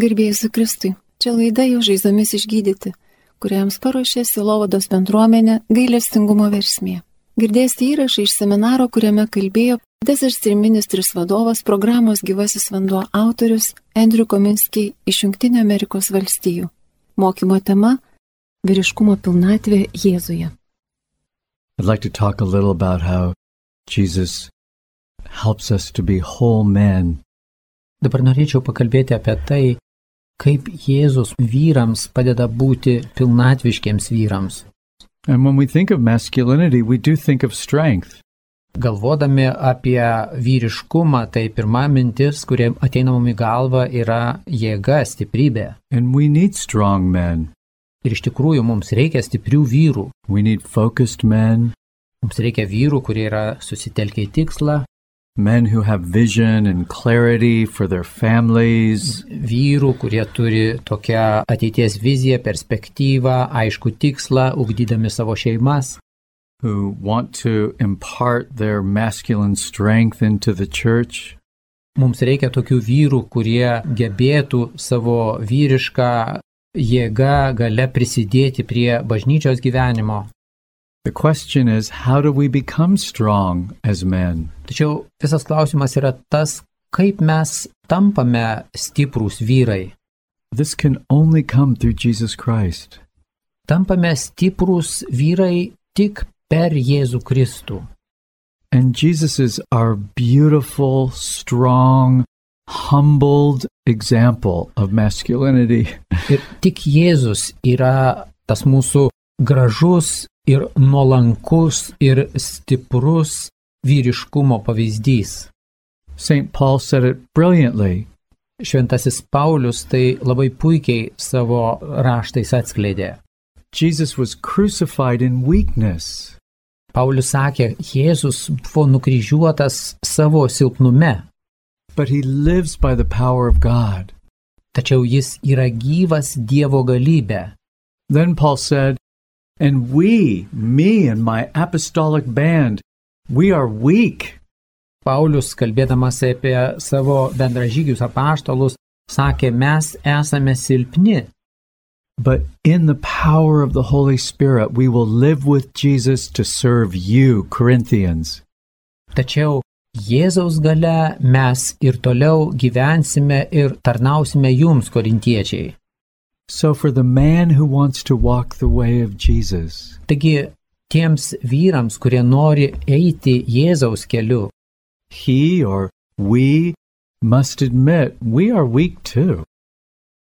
Gerbėjus Kristui, čia laida jo žaizdomis išgydyti, kuriams paruošė Silovados bendruomenė gailestingumo versmė. Girdėsite įrašą iš seminaro, kuriame kalbėjo Desert Ministris vadovas programos gyvasis vanduo autorius Andrew Kominski iš Junktinio Amerikos valstijų. Mokymo tema - vyriškumo pilnatvė Jėzuje. I'd like to talk a little about how Jesus helps us to be whole men Dabar norėčiau pakalbėti apie tai, kaip Jėzus vyrams padeda būti pilnatviškiams vyrams. And when we think of masculinity, we do think of strength. Galvodami apie vyriškumą, tai pirma mintis, kurie ateina mums į galvą, yra jėga, stiprybė. And we need strong men. Ir iš tikrųjų mums reikia stiprių vyrų. We need focused men, Mums reikia vyrų, kurie yra susitelkę į tikslą, men who have vision and clarity for their families, vyrų, kurie turi tokią ateities viziją, perspektyvą, aišku tikslą, ugdydami savo šeimas. who want to impart their masculine strength into the church. Mums reikia tokių vyrų, kurie gebėtų savo vyrišką jėgą gale prisidėti prie bažnyčios gyvenimo. The question is, how do we become strong as men? Tačiau visas klausimas yra tas, kaip mes tampame stiprūs vyrai. This can only come through Jesus Christ. Tampame stiprūs vyrai tik per Jėzų Kristų. And Jesus is our beautiful, strong, humbled example of masculinity. Ir tik Jėzus yra tas mūsų gražus ir nuolankus ir stiprus vyriškumo pavyzdys. St. Paul said it brilliantly. Šventasis Paulius tai labai puikiai savo raštais atskleidė. Jesus was crucified in weakness. Paulius sakė, Jėzus buvo nukryžiuotas savo silpnume, but he lives by the power of God. tačiau jis yra gyvas Dievo galybė. Then Paul said, And we, me and my apostolic band, we are weak, Paulius, kalbėdamas apie savo bendražygius apaštalus, sakė, mes esame silpni, but in the power of the Holy Spirit, we will live with Jesus to serve you, Corinthians. tačiau Jėzaus gale mes ir toliau gyvensime ir tarnausime jums, korintiečiai. So, for the man who wants to walk the way of Jesus, Taigi, tiems vyrams, kurie nori eiti Jėzaus keliu, he or we must admit we are weak too.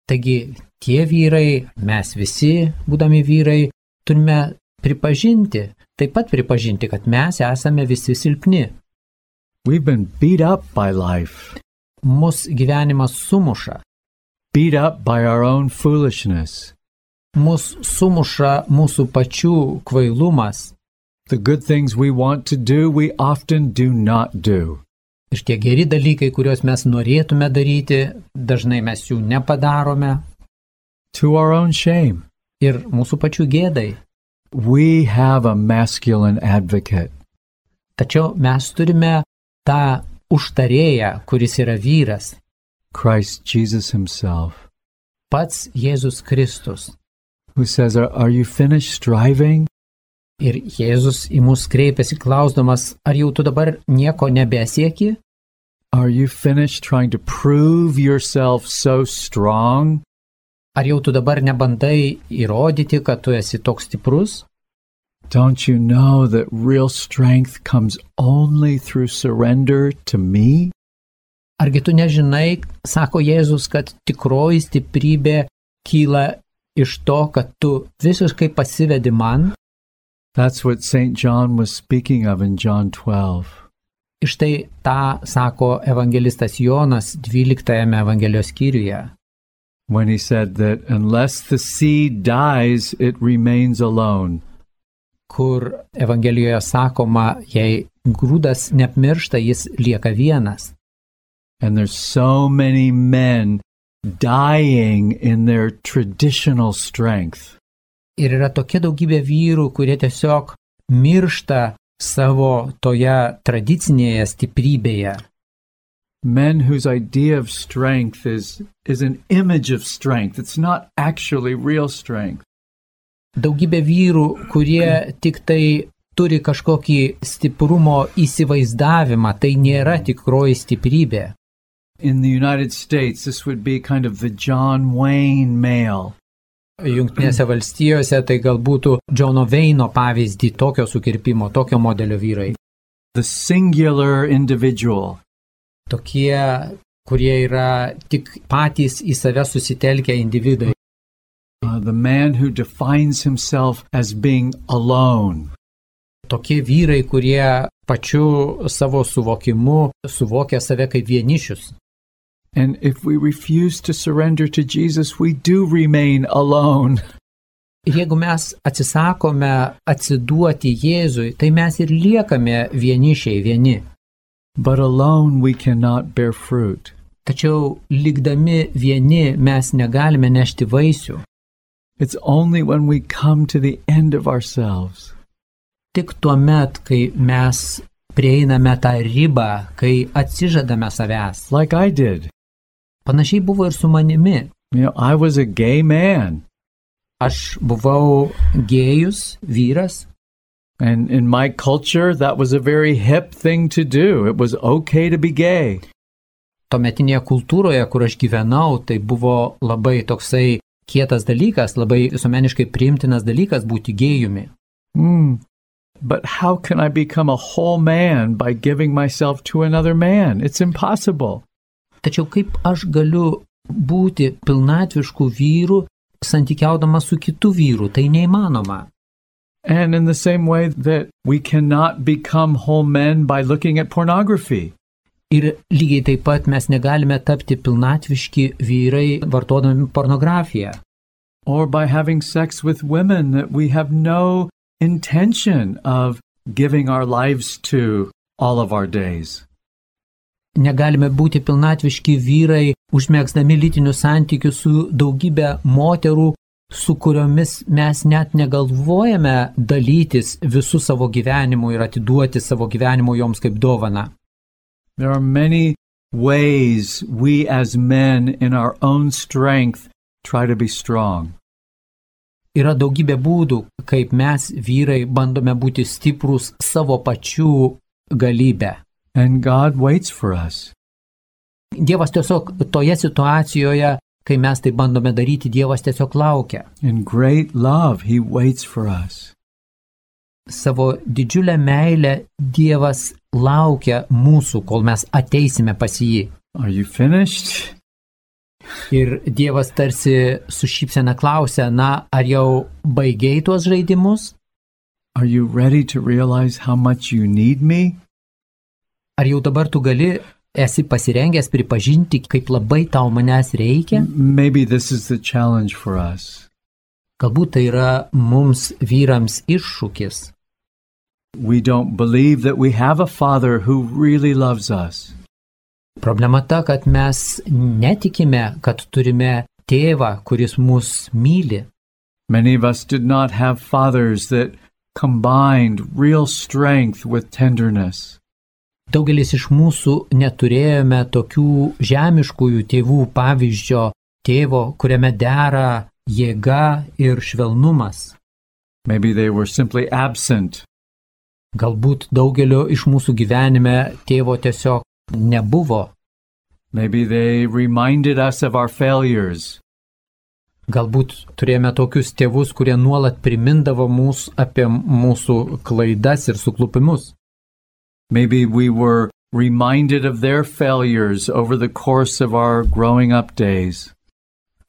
Taigi tie vyrai, mes visi, būdami vyrai, turime pripažinti, taip pat pripažinti, kad mes esame visi silpni. We've been beat up by life, Mūsų gyvenimas sumuša, beat up by our own foolishness. mūsų sumuša mūsų pačių kvailumas The good things we want to do, we often do not do. ir tie geri dalykai, kuriuos mes norėtume daryti, dažnai mes jų nepadarome To our own shame. ir mūsų pačių gėdai. We have a masculine advocate. Tačiau mes turime tą užtarėją, kuris yra vyras, Christ Jesus Himself, pats Jėzus Kristus. who says, Are, are you finished striving? Ir Jėzus į mus kreipiasi klausdamas, ar jau tu dabar nieko nebesieki? Are you finished trying to prove yourself so strong? Ar jau tu dabar nebandai įrodyti, kad tu esi toks stiprus? Don't you know that real strength comes only through surrender to me? Argi tu nežinai, sako Jėzus, kad tikroji stiprybė kyla iš to, kad tu visiškai pasivedi man? That's what St. John was speaking of in John 12. Iš tai tą sako evangelistas Jonas 12 Evangelijos skyriuje, when he said that unless the seed dies, it remains alone. kur Evangelijoje sakoma, jei grūdas neapmiršta, jis lieka vienas. And there's so many men dying in their traditional strength. Ir yra tokia daugybė vyrų, kurie tiesiog miršta savo toje tradicinėje stiprybėje. men whose idea of strength is, is an image of strength. It's not actually real strength. Daugybė vyrų, kurie tik tai turi kažkokį stiprumo įsivaizdavimą, tai nėra tikroji stiprybė. In the United States, this would be kind of the John Wayne male. Junktinėse valstijose tai galbūt Džono Veino pavyzdį tokio sukirpimo, tokio modelio vyrai. the singular individual. Tokie, kurie yra tik patys į save susitelkę individai. Uh, the man who defines himself as being alone. Tokie vyrai, kurie pačiu savo suvokimu suvokia save kaip vienišius. And if we refuse to surrender to Jesus, we do remain alone. Ir jeigu mes atsisakome atsiduoti Jėzui, tai mes ir liekame vienišiai vieni. But alone we cannot bear fruit. Tačiau likdami vieni mes negalime nešti vaisių. It's only when we come to the end of ourselves Tik tuo met, kai mes prieiname tą ribą, kai atsižadame savęs. like I did. Panašiai buvo ir su manimi. You know, I was a gay man, Aš buvau gėjus, vyras, and in my culture, that was a very hip thing to do. It was okay to be gay. tuometinėje kultūroje, kur aš gyvenau, tai buvo labai toksai kietas dalykas, labai visuomeniškai priimtinas dalykas būti gėjumi. Hmm. But how can I become a whole man by giving myself to another man? It's impossible. Tačiau kaip aš galiu būti pilnatvišku vyru, santykiaudamas su kitu vyru, tai neįmanoma. And in the same way that we cannot become whole men by looking at pornography. Ir lygiai taip pat mes negalime tapti pilnatviški vyrai vartodami pornografiją. or by having sex with women that we have no intention of giving our lives to all of our days. Negalime būti pilnatviški vyrai, užmėgsdami lytinius santykius su daugybė moterų, su kuriomis mes net negalvojame dalytis visų savo gyvenimu ir atiduoti savo gyvenimu joms kaip dovana. There are many ways we as men in our own strength try to be strong. Yra daugybė būdų, kaip mes vyrai bandome būti stiprus savo pačių galybę. And God waits for us. Dievas tiesiog toje situacijoje, kai mes tai bandome daryti, Dievas tiesiog laukia. In great love, He waits for us. Savo didžiulę meilę Dievas laukia mūsų, kol mes ateisime pas jį. Are you finished? Ir Dievas tarsi su šypsena klausia, na, ar jau baigiai tuos žaidimus? Are you ready to realize how much you need me? Ar jau dabar tu gali, esi pasirengęs pripažinti, kaip labai tau manęs reikia? Maybe this is the challenge for us. Galbūt tai yra mums vyrams iššūkis. We don't believe that we have a Father who really loves us. Problema ta, kad mes netikime, kad turime tėvą, kuris mus myli. Many of us did not have fathers that combined real strength with tenderness. Daugelis iš mūsų neturėjome tokių žemiškųjų tėvų pavyzdžio tėvo, kuriame dera jėga ir švelnumas. Galbūt daugelio iš mūsų gyvenime tėvo tiesiog nebuvo. Galbūt turėjome tokius tėvus, kurie nuolat primindavo mūsų apie mūsų klaidas ir suklupimus. Maybe we were reminded of their failures over the course of our growing up days.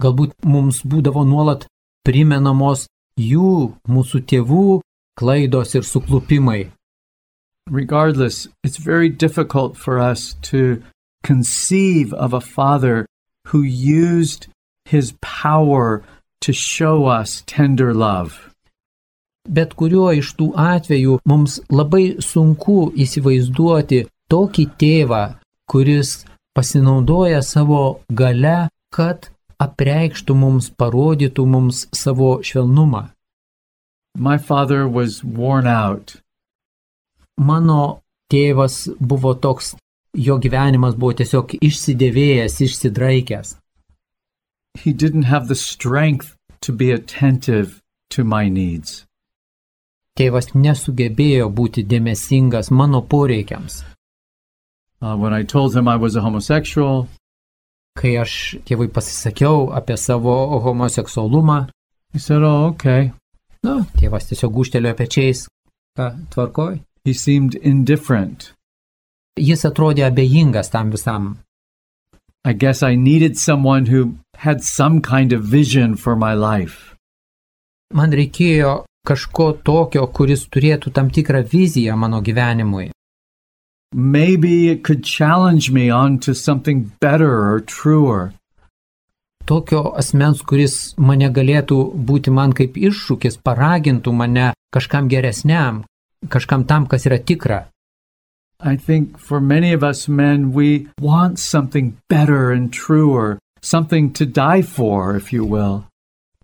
Galbūt mums būdavo nuolat primenamos jų, mūsų tėvų klaidos ir suklupimai. Regardless, it's very difficult for us to conceive of a father who used his power to show us tender love. Bet kuriuo iš tų atvejų mums labai sunku įsivaizduoti tokį tėvą, kuris pasinaudoja savo gale, kad apreikštų mums, parodytų mums savo švelnumą. My father was worn out. Mano tėvas buvo toks jo gyvenimas buvo tiesiog išsidėvėjęs, išsidraikęs. He didn't have the strength to be attentive to my needs. Tėvas nesugebėjo būti dėmesingas mano poreikiams. Uh, when I told him I was a homosexual, Kai aš tėvui pasisakiau apie savo homoseksualumą, he said, Oh, okay. na, tėvas tiesiog guštelėjo pečiais. Ką, tvarkoj? He seemed indifferent. Jis atrodė abejingas tam visam. I guess I needed someone who had some kind of vision for my life. Man reikėjo kažko tokio, kuris turėtų tam tikrą viziją mano gyvenimui. Maybe it could challenge me on to something better or truer. Tokio asmens, kuris mane galėtų būti man kaip iššūkis, paragintų mane kažkam geresniam, kažkam tam, kas yra tikra. I think for many of us men, we want something better and truer, something to die for, if you will.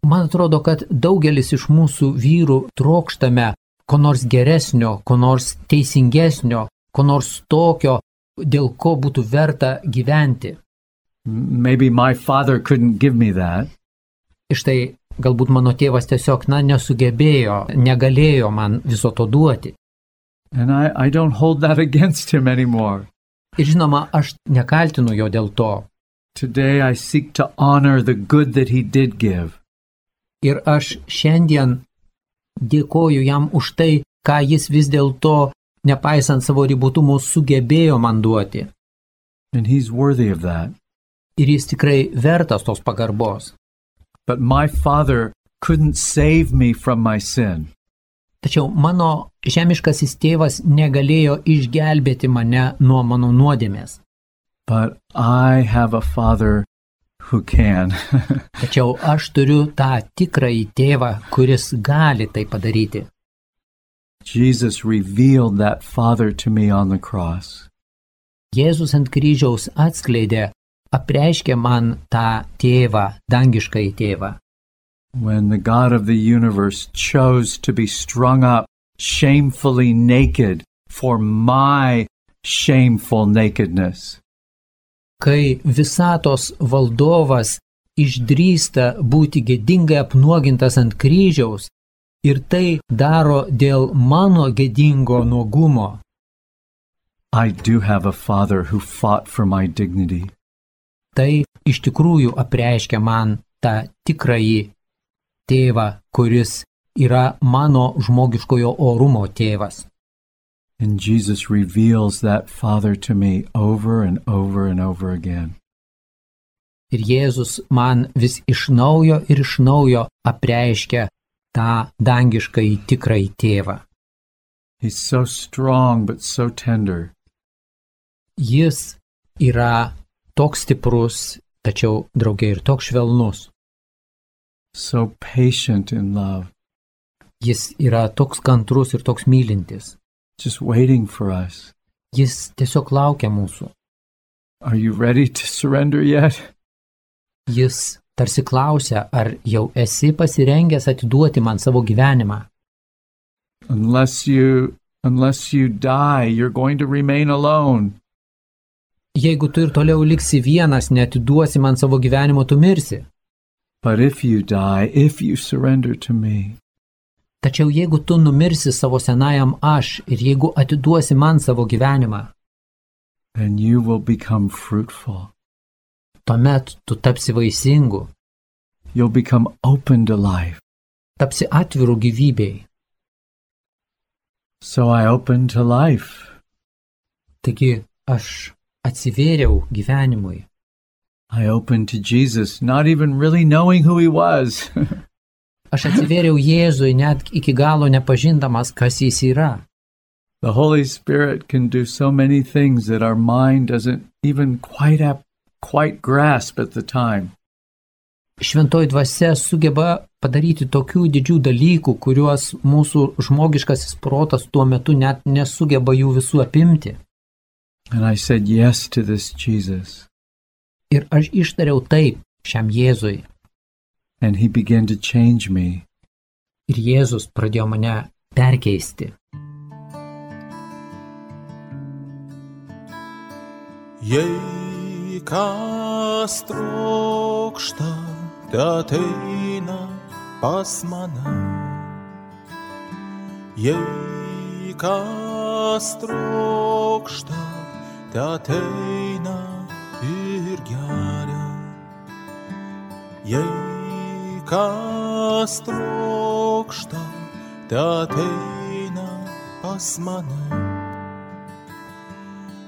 Man atrodo, kad daugelis iš mūsų vyrų trokštame ko nors geresnio, ko nors teisingesnio, ko nors tokio, dėl ko būtų verta gyventi. Maybe my father couldn't give me that. Iš tai galbūt mano tėvas tiesiog, na, nesugebėjo, negalėjo man viso to duoti. And I, I don't hold that against him anymore. Ir žinoma, aš nekaltinu jo dėl to. Today I seek to honor the good that he did give. Ir aš šiandien dėkoju jam už tai, ką jis vis dėlto, nepaisant savo ribotumų, sugebėjo man duoti. And he's worthy of that. Ir jis tikrai vertas tos pagarbos. But my father couldn't save me from my sin. Tačiau mano žemiškasis tėvas negalėjo išgelbėti mane nuo mano nuodėmės. But I have a father who can. Tačiau aš turiu tą tikrąjį tėvą, kuris gali tai padaryti. Jesus revealed that father to me on the cross. Jėzus ant kryžiaus atskleidė, apreiškė man tą tėvą, dangiškąjį tėvą. when the God of the universe chose to be strung up shamefully naked for my shameful nakedness. Kai visatos valdovas išdrįsta būti gėdingai apnuogintas ant kryžiaus ir tai daro dėl mano gėdingo nuogumo, I do have a father who fought for my dignity. tai iš tikrųjų apreiškia man tą tikrąjį tėvą, kuris yra mano žmogiškojo orumo tėvas. And Jesus reveals that father to me over and over and over again. Ir Jėzus man vis iš naujo ir iš naujo apreiškia tą dangiškąjį tikrąjį tėvą. He's so strong but so tender. Jis yra toks stiprus, tačiau draugiai ir toks švelnus. so patient in love, Jis yra toks kantrus ir toks mylintis. Just waiting for us. Jis tiesiog laukia mūsų. Are you ready to surrender yet? Jis tarsi klausia, ar jau esi pasirengęs atiduoti man savo gyvenimą. Unless you unless you die, you're going to remain alone. Jeigu tu ir toliau liksi vienas, netiduosi man savo gyvenimo, tu mirsi. But if you die, if you surrender to me, Tačiau jeigu tu numirsi savo senajam aš ir jeigu atiduosi man savo gyvenimą, then you will become fruitful. tuomet tu tapsi vaisingu, You'll become open to life. tapsi atviru gyvybei. So I open to life. Taigi aš atsivėriau gyvenimui. I opened to Jesus, not even really knowing who he was. Aš atsivėriau Jėzui net iki galo nepažindamas, kas jis yra. the Holy Spirit can do so many things that our mind doesn't even quite ap- quite grasp at the time. Šventoji dvasia sugeba padaryti tokių didžių dalykų, kuriuos mūsų žmogiškasis protas tuo metu net nesugeba jų visų apimti. And I said yes to this Jesus. Ir aš ištariau taip šiam Jėzui. And he began to change me. Ir Jėzus pradėjo mane perkeisti. Jei kas trokšta, te ateina pas mane. Jei kas trokšta, te ateina ir geria. Jei kas trokšta, te ateina pas mane.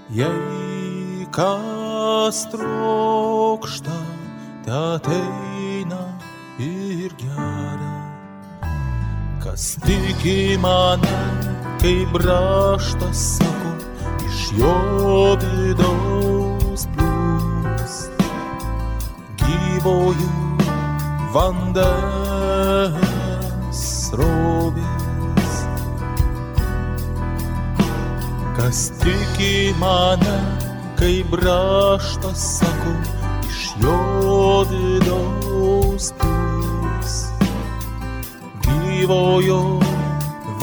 Jei kas trokšta, te ateina ir geria. Kas tiki mane, kaip raštas sako, iš jo vidaus plūs. Gyvojų vandens srovės. Kas tiki mane, kaip raštas sako, iš jo vidaus plūs. Gyvojo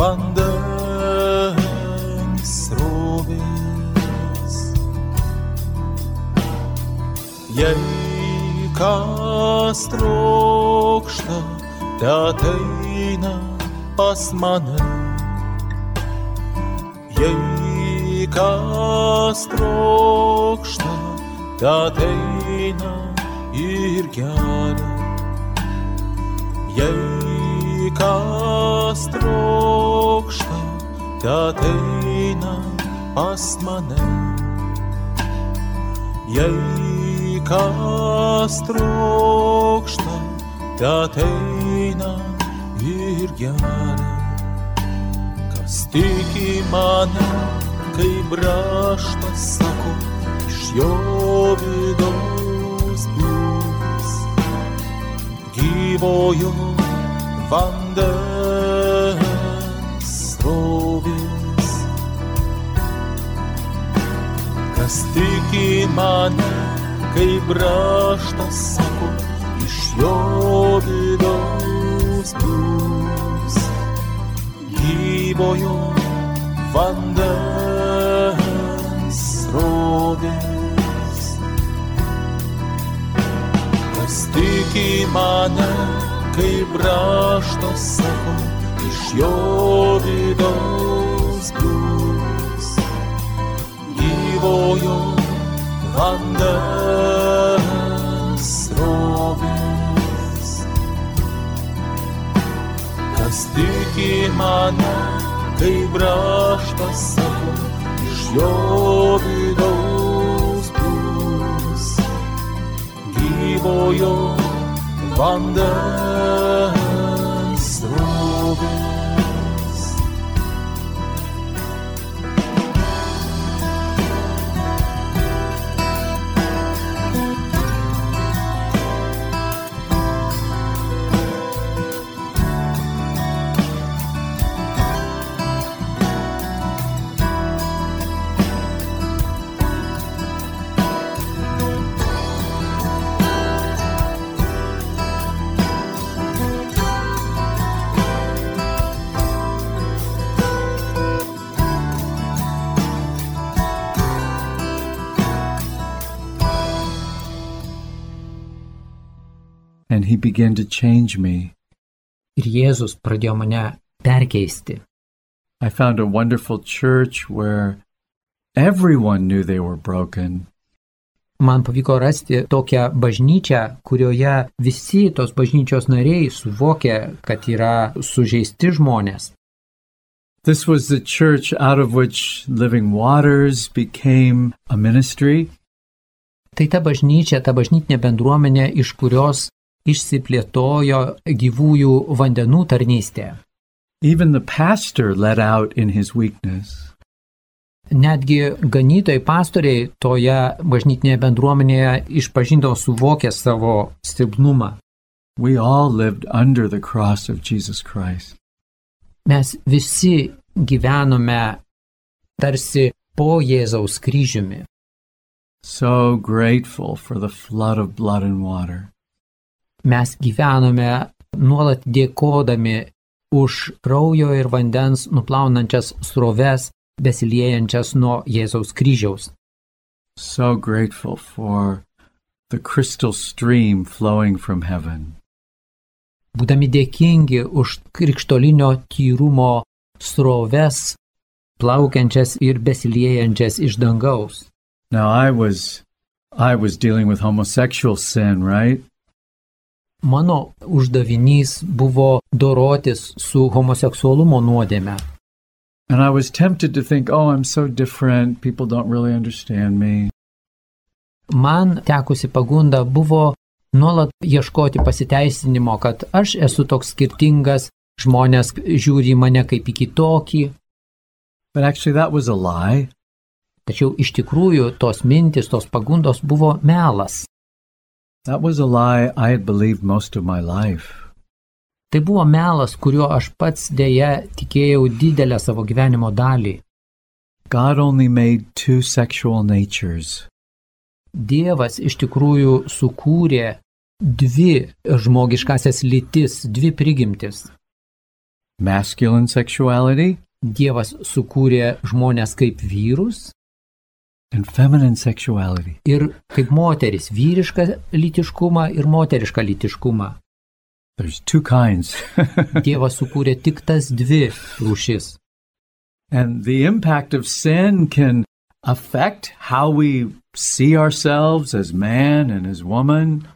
vandens srovės. Jei kas trokšta, te ateina pas mane. Jei kas trokšta, te ateina ir geria. Jei kas trokšta, te ateina pas mane. Jei kas trokšta, te ateina ir geria. Kas tiki mane, kaip raštas sako, iš jo vidaus plūs. Gyvojo vandens srovės. Kas tiki mane, kaip raštas sako, iš jo vidaus plūs. Gyvojo vandens srovės. Kas tiki mane, kaip raštas sako, iš jo vidaus plūs. Gyvojo vandens srovės. Kas tiki mane, kaip raštas sako, iš jo vidaus plūs. Gyvojo vandens he began to change me. Ir Jėzus pradėjo mane perkeisti. I found a wonderful church where everyone knew they were broken. Man pavyko rasti tokią bažnyčią, kurioje visi tos bažnyčios nariai suvokė, kad yra sužeisti žmonės. This was the church out of which Living Waters became a ministry. Tai ta bažnyčia, ta bažnytinė bendruomenė, iš kurios išsiplėtojo gyvųjų vandenų tarnystė. Even the pastor let out in his weakness. Netgi ganytojai pastoriai toje bažnytinėje bendruomenėje išpažindavo suvokę savo silpnumą. We all lived under the cross of Jesus Christ. Mes visi gyvenome tarsi po Jėzaus kryžiumi. So grateful for the flood of blood and water. Mes gyvenome nuolat dėkodami už kraujo ir vandens nuplaunančias sroves, besiliejančias nuo Jėzaus kryžiaus. so grateful for the crystal stream flowing from heaven. Būdami dėkingi už krikštolinio tyrumo sroves, plaukiančias ir besiliejančias iš dangaus. Now I was I was dealing with homosexual sin, right? Mano uždavinys buvo dorotis su homoseksualumo nuodėme. And I was tempted to think, "Oh, I'm so different. People don't really understand me." Man tekusi pagunda buvo nuolat ieškoti pasiteisinimo, kad aš esu toks skirtingas, žmonės žiūri mane kaip į kitokį. But actually that was a lie. Tačiau iš tikrųjų tos mintis, tos pagundos buvo melas. That was a lie I had believed most of my life. Tai buvo melas, kuriuo aš pats dėja tikėjau didelę savo gyvenimo dalį. God only made two sexual natures. Dievas iš tikrųjų sukūrė dvi žmogiškasias lytis, dvi prigimtis. Masculine sexuality Dievas sukūrė žmonės kaip vyrus. Ir kaip moteris, vyrišką lytiškumą ir moterišką lytiškumą. There's two kinds. Dievas sukūrė tik tas dvi rūšis. and the impact of sin can affect how we see ourselves as man and as woman.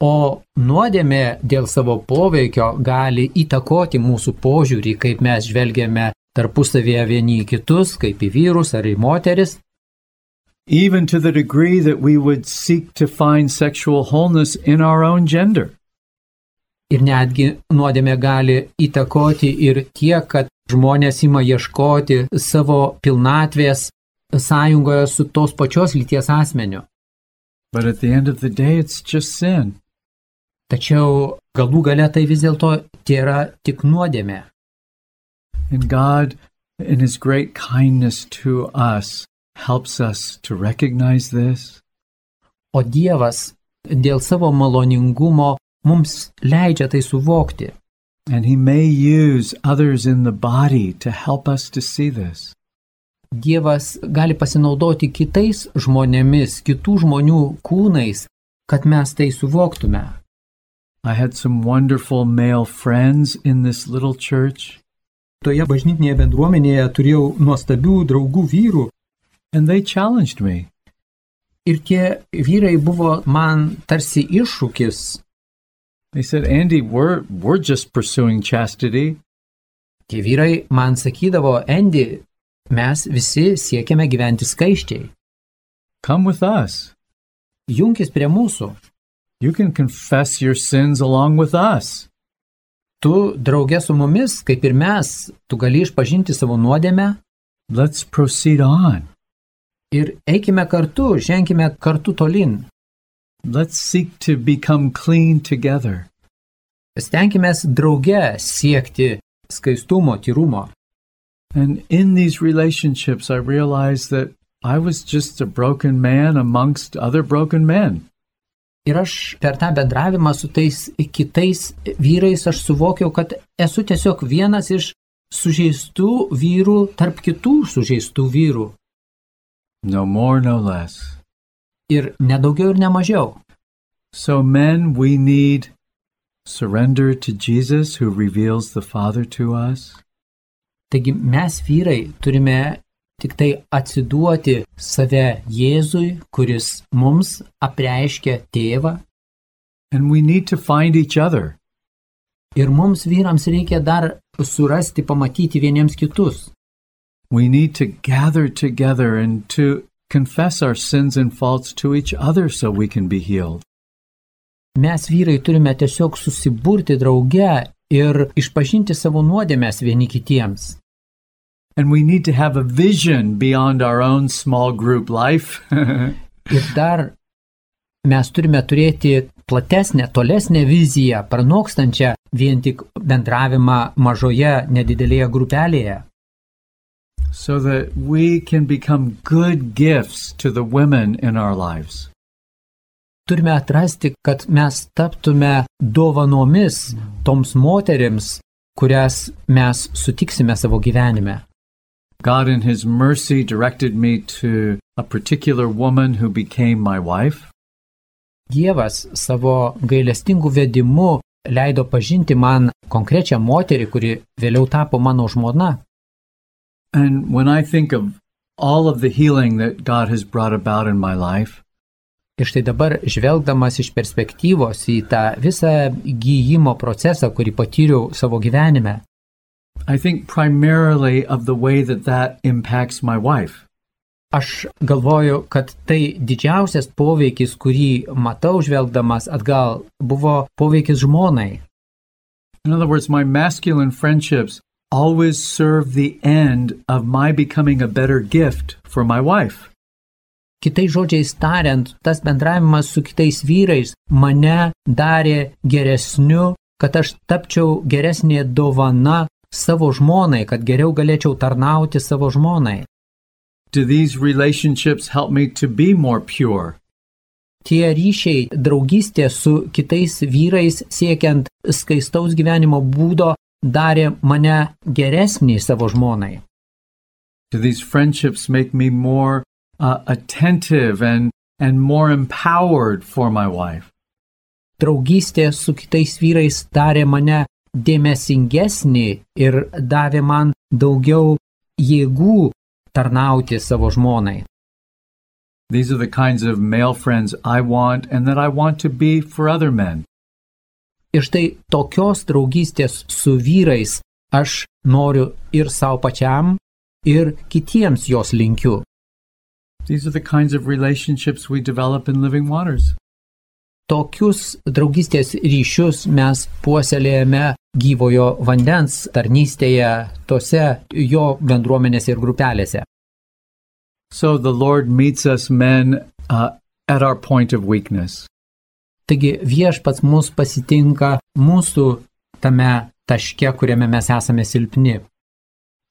O nuodėmė dėl savo poveikio gali įtakoti mūsų požiūrį, kaip mes žvelgiame tarpusavėje vieni į kitus, kaip į vyrus ar į moteris, even to the degree that we would seek to find sexual wholeness in our own gender. ir netgi nuodėmė gali įtakoti ir tiek, kad žmonės ima ieškoti savo pilnatvės sąjungoje su tos pačios lyties asmeniu. But at the end of the day, it's just sin. Tačiau galų gale tai vis dėlto tai yra tik nuodėmė. And God, in His great kindness to us, helps us to recognize this O Dievas dėl savo maloningumo mums leidžia tai suvokti. And He may use others in the body to help us to see this. Dievas gali pasinaudoti kitais žmonėmis, kitų žmonių kūnais, kad mes tai suvoktume. I had some wonderful male friends in this little church, Toje bažnytinėje bendruomenėje turėjau nuostabių draugų vyrų and they challenged me. ir tie vyrai buvo man tarsi iššūkis. They said, Andy, we're, we're just pursuing chastity. Tie vyrai man sakydavo, Endi, mes visi siekiame gyventi skaiščiai. Come with us. Junkis prie mūsų. You can confess your sins along with us. Tu draugė su mumis, kaip ir mes, tu gali išpažinti savo nuodėmę Let's proceed on. Ir eikime kartu, ženkime kartu tolin. Let's seek to become clean together. Stenkime drauge siekti skaistumo, tyrumo. And in these relationships, I realized that I was just a broken man amongst other broken men. Ir aš per tą bendravimą su tais kitais vyrais aš suvokiau, kad esu tiesiog vienas iš sužeistų vyrų tarp kitų sužeistų vyrų. No more, no less. Ir nedaugiau ir nemažiau. So, men, we need surrender to Jesus who reveals the Father to us. Taigi mes vyrai turime tik tai atsiduoti save Jėzui, kuris mums apreiškia tėvą. And we need to find each other. Ir mums vyrams reikia dar surasti, pamatyti vieniems kitus. We need to gather together and to confess our sins and faults to each other so we can be healed. Mes vyrai turime tiesiog susiburti drauge ir išpažinti savo nuodėmės vieni kitiems. And we need to have a vision beyond our own small group life. Ir dar mes turime turėti platesnę, tolesnę viziją, pranokstančią vien tik bendravimą mažoje, nedidelėje grupelėje. So that we can become good gifts to the women in our lives. Turime atrasti, kad mes taptume dovanomis toms moterims, kurias mes sutiksime savo gyvenime. God, in His mercy, directed me to a particular woman who became my wife. Dievas savo gailestingų vedimų leido pažinti man konkrečią moterį, kuri vėliau tapo mano žmona. And when I think of all of the healing that God has brought about in my life, Ir štai dabar žvelgdamas iš perspektyvos į tą visą gyjimo procesą, kurį patyriau savo gyvenime, I think primarily of the way that that impacts my wife. aš galvoju, kad tai didžiausias poveikis, kurį matau žvelgdamas atgal, buvo poveikis žmonai. In other words, my masculine friendships always serve the end of my becoming a better gift for my wife. Kitais žodžiais tariant, tas bendravimas su kitais vyrais mane darė geresniu, kad aš tapčiau geresnė dovana savo žmonai, kad geriau galėčiau tarnauti savo žmonai. Do these relationships help me to be more pure? Tie ryšiai, draugystė su kitais vyrais siekiant skaistaus gyvenimo būdo darė mane geresnį savo žmonai. Do these friendships make me more uh, attentive and, and more empowered for my wife? Draugystė su kitais vyrais darė mane dėmesingesnį ir davė man daugiau jėgų tarnauti savo žmonai. These are the kinds of male friends I want and that I want to be for other men. Ir štai tokios draugystės su vyrais aš noriu ir savo pačiam, ir kitiems jos linkiu. Tokius draugystės ryšius mes puoselėjame gyvojo vandens tarnystėje, tose jo bendruomenėse ir grupelėse. So the Lord meets us men uh, at our point of weakness. Taigi viešpats mus pasitinka mūsų tame taške, kuriame mes esame silpni.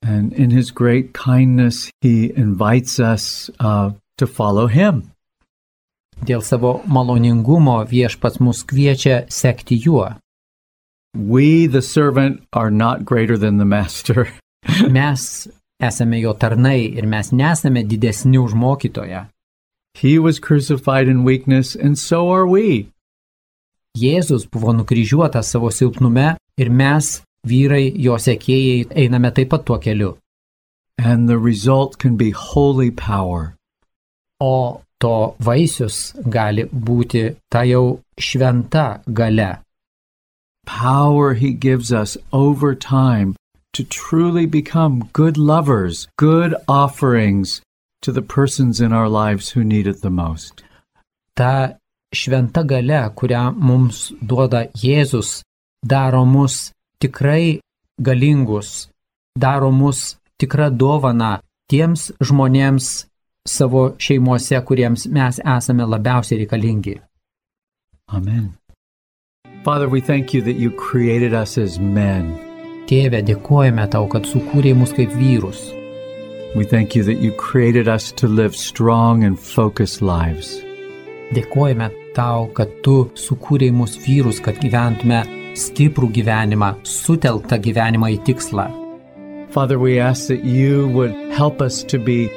And in his great kindness, he invites us uh, to follow him. Dėl savo maloningumo viešpats mus kviečia sekti juo. We, the servant, are not greater than the master. Mes esame jo tarnai ir mes nesame didesni už mokytoją. he was crucified in weakness, and so are we. Jėzus buvo nukryžiuotas savo silpnume ir mes, vyrai, jo sekėjai, einame taip pat tuo keliu. And the result can be holy power. O to vaisius gali būti ta jau šventa gale. Power he gives us over time to truly become good lovers, good offerings to the persons in our lives who need it the most. Ta šventa gale, kurią mums duoda Jėzus, daro mus tikrai galingus, daro mus tikrą dovaną tiems žmonėms savo šeimuose, kuriems mes esame labiausiai reikalingi. Amen. Father, we thank you that you created us as men. Tėve, dėkojame tau, kad sukūrėjai mus kaip vyrus. We thank you that you created us to live strong and focused lives. Dėkojame tau, kad tu sukūrėjai mus vyrus, kad gyventume stiprų gyvenimą, sutelktą gyvenimą į tikslą. Father, we ask that you would help us to be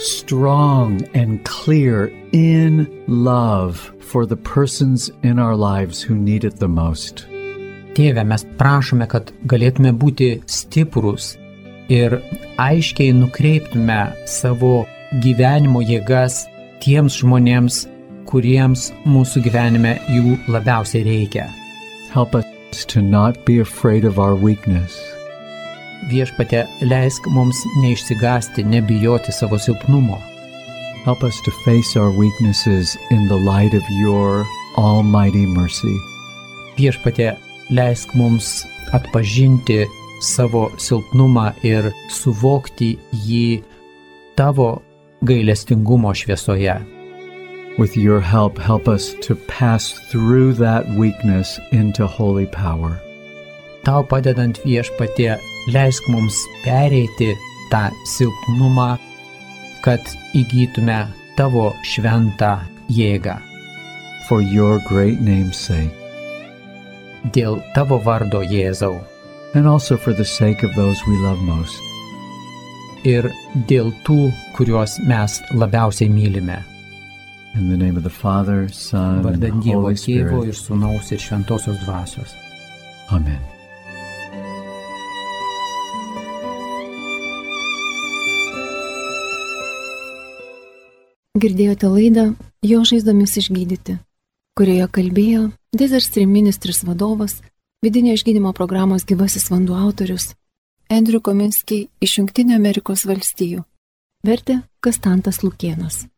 strong and clear in love for the persons in our lives who need it the most. Tėve, mes prašome, kad galėtume būti stiprus ir aiškiai nukreiptume savo gyvenimo jėgas tiems žmonėms, kuriems mūsų gyvenime jų labiausiai reikia. Help us to not be afraid of our weakness. Viešpate, leisk mums neišsigasti, nebijoti savo silpnumo. Help us to face our weaknesses in the light of your almighty mercy. Viešpate, leisk mums atpažinti savo silpnumą ir suvokti jį tavo gailestingumo šviesoje. With your help, help us to pass through that weakness into holy power. Tau padedant viešpatie, leisk mums pereiti tą silpnumą, kad įgytume tavo šventą jėgą. For your great name's sake, Dėl tavo vardo Jėzau and also for the sake of those we love most. ir dėl tų, kuriuos mes labiausiai mylime. Father, Son, and Vardan Dievo Holy Tėvo Spirit. ir Sūnaus ir Šventosios Dvasios. Amen. Girdėjote laidą Jo žaizdomis išgydyti, kurioje kalbėjo Desert ministras vadovas, vidinio išgydymo programos gyvasis vanduo autorius Andrew Kominski iš Junktinio Amerikos valstijų. Vertė Kastantas Lukienas.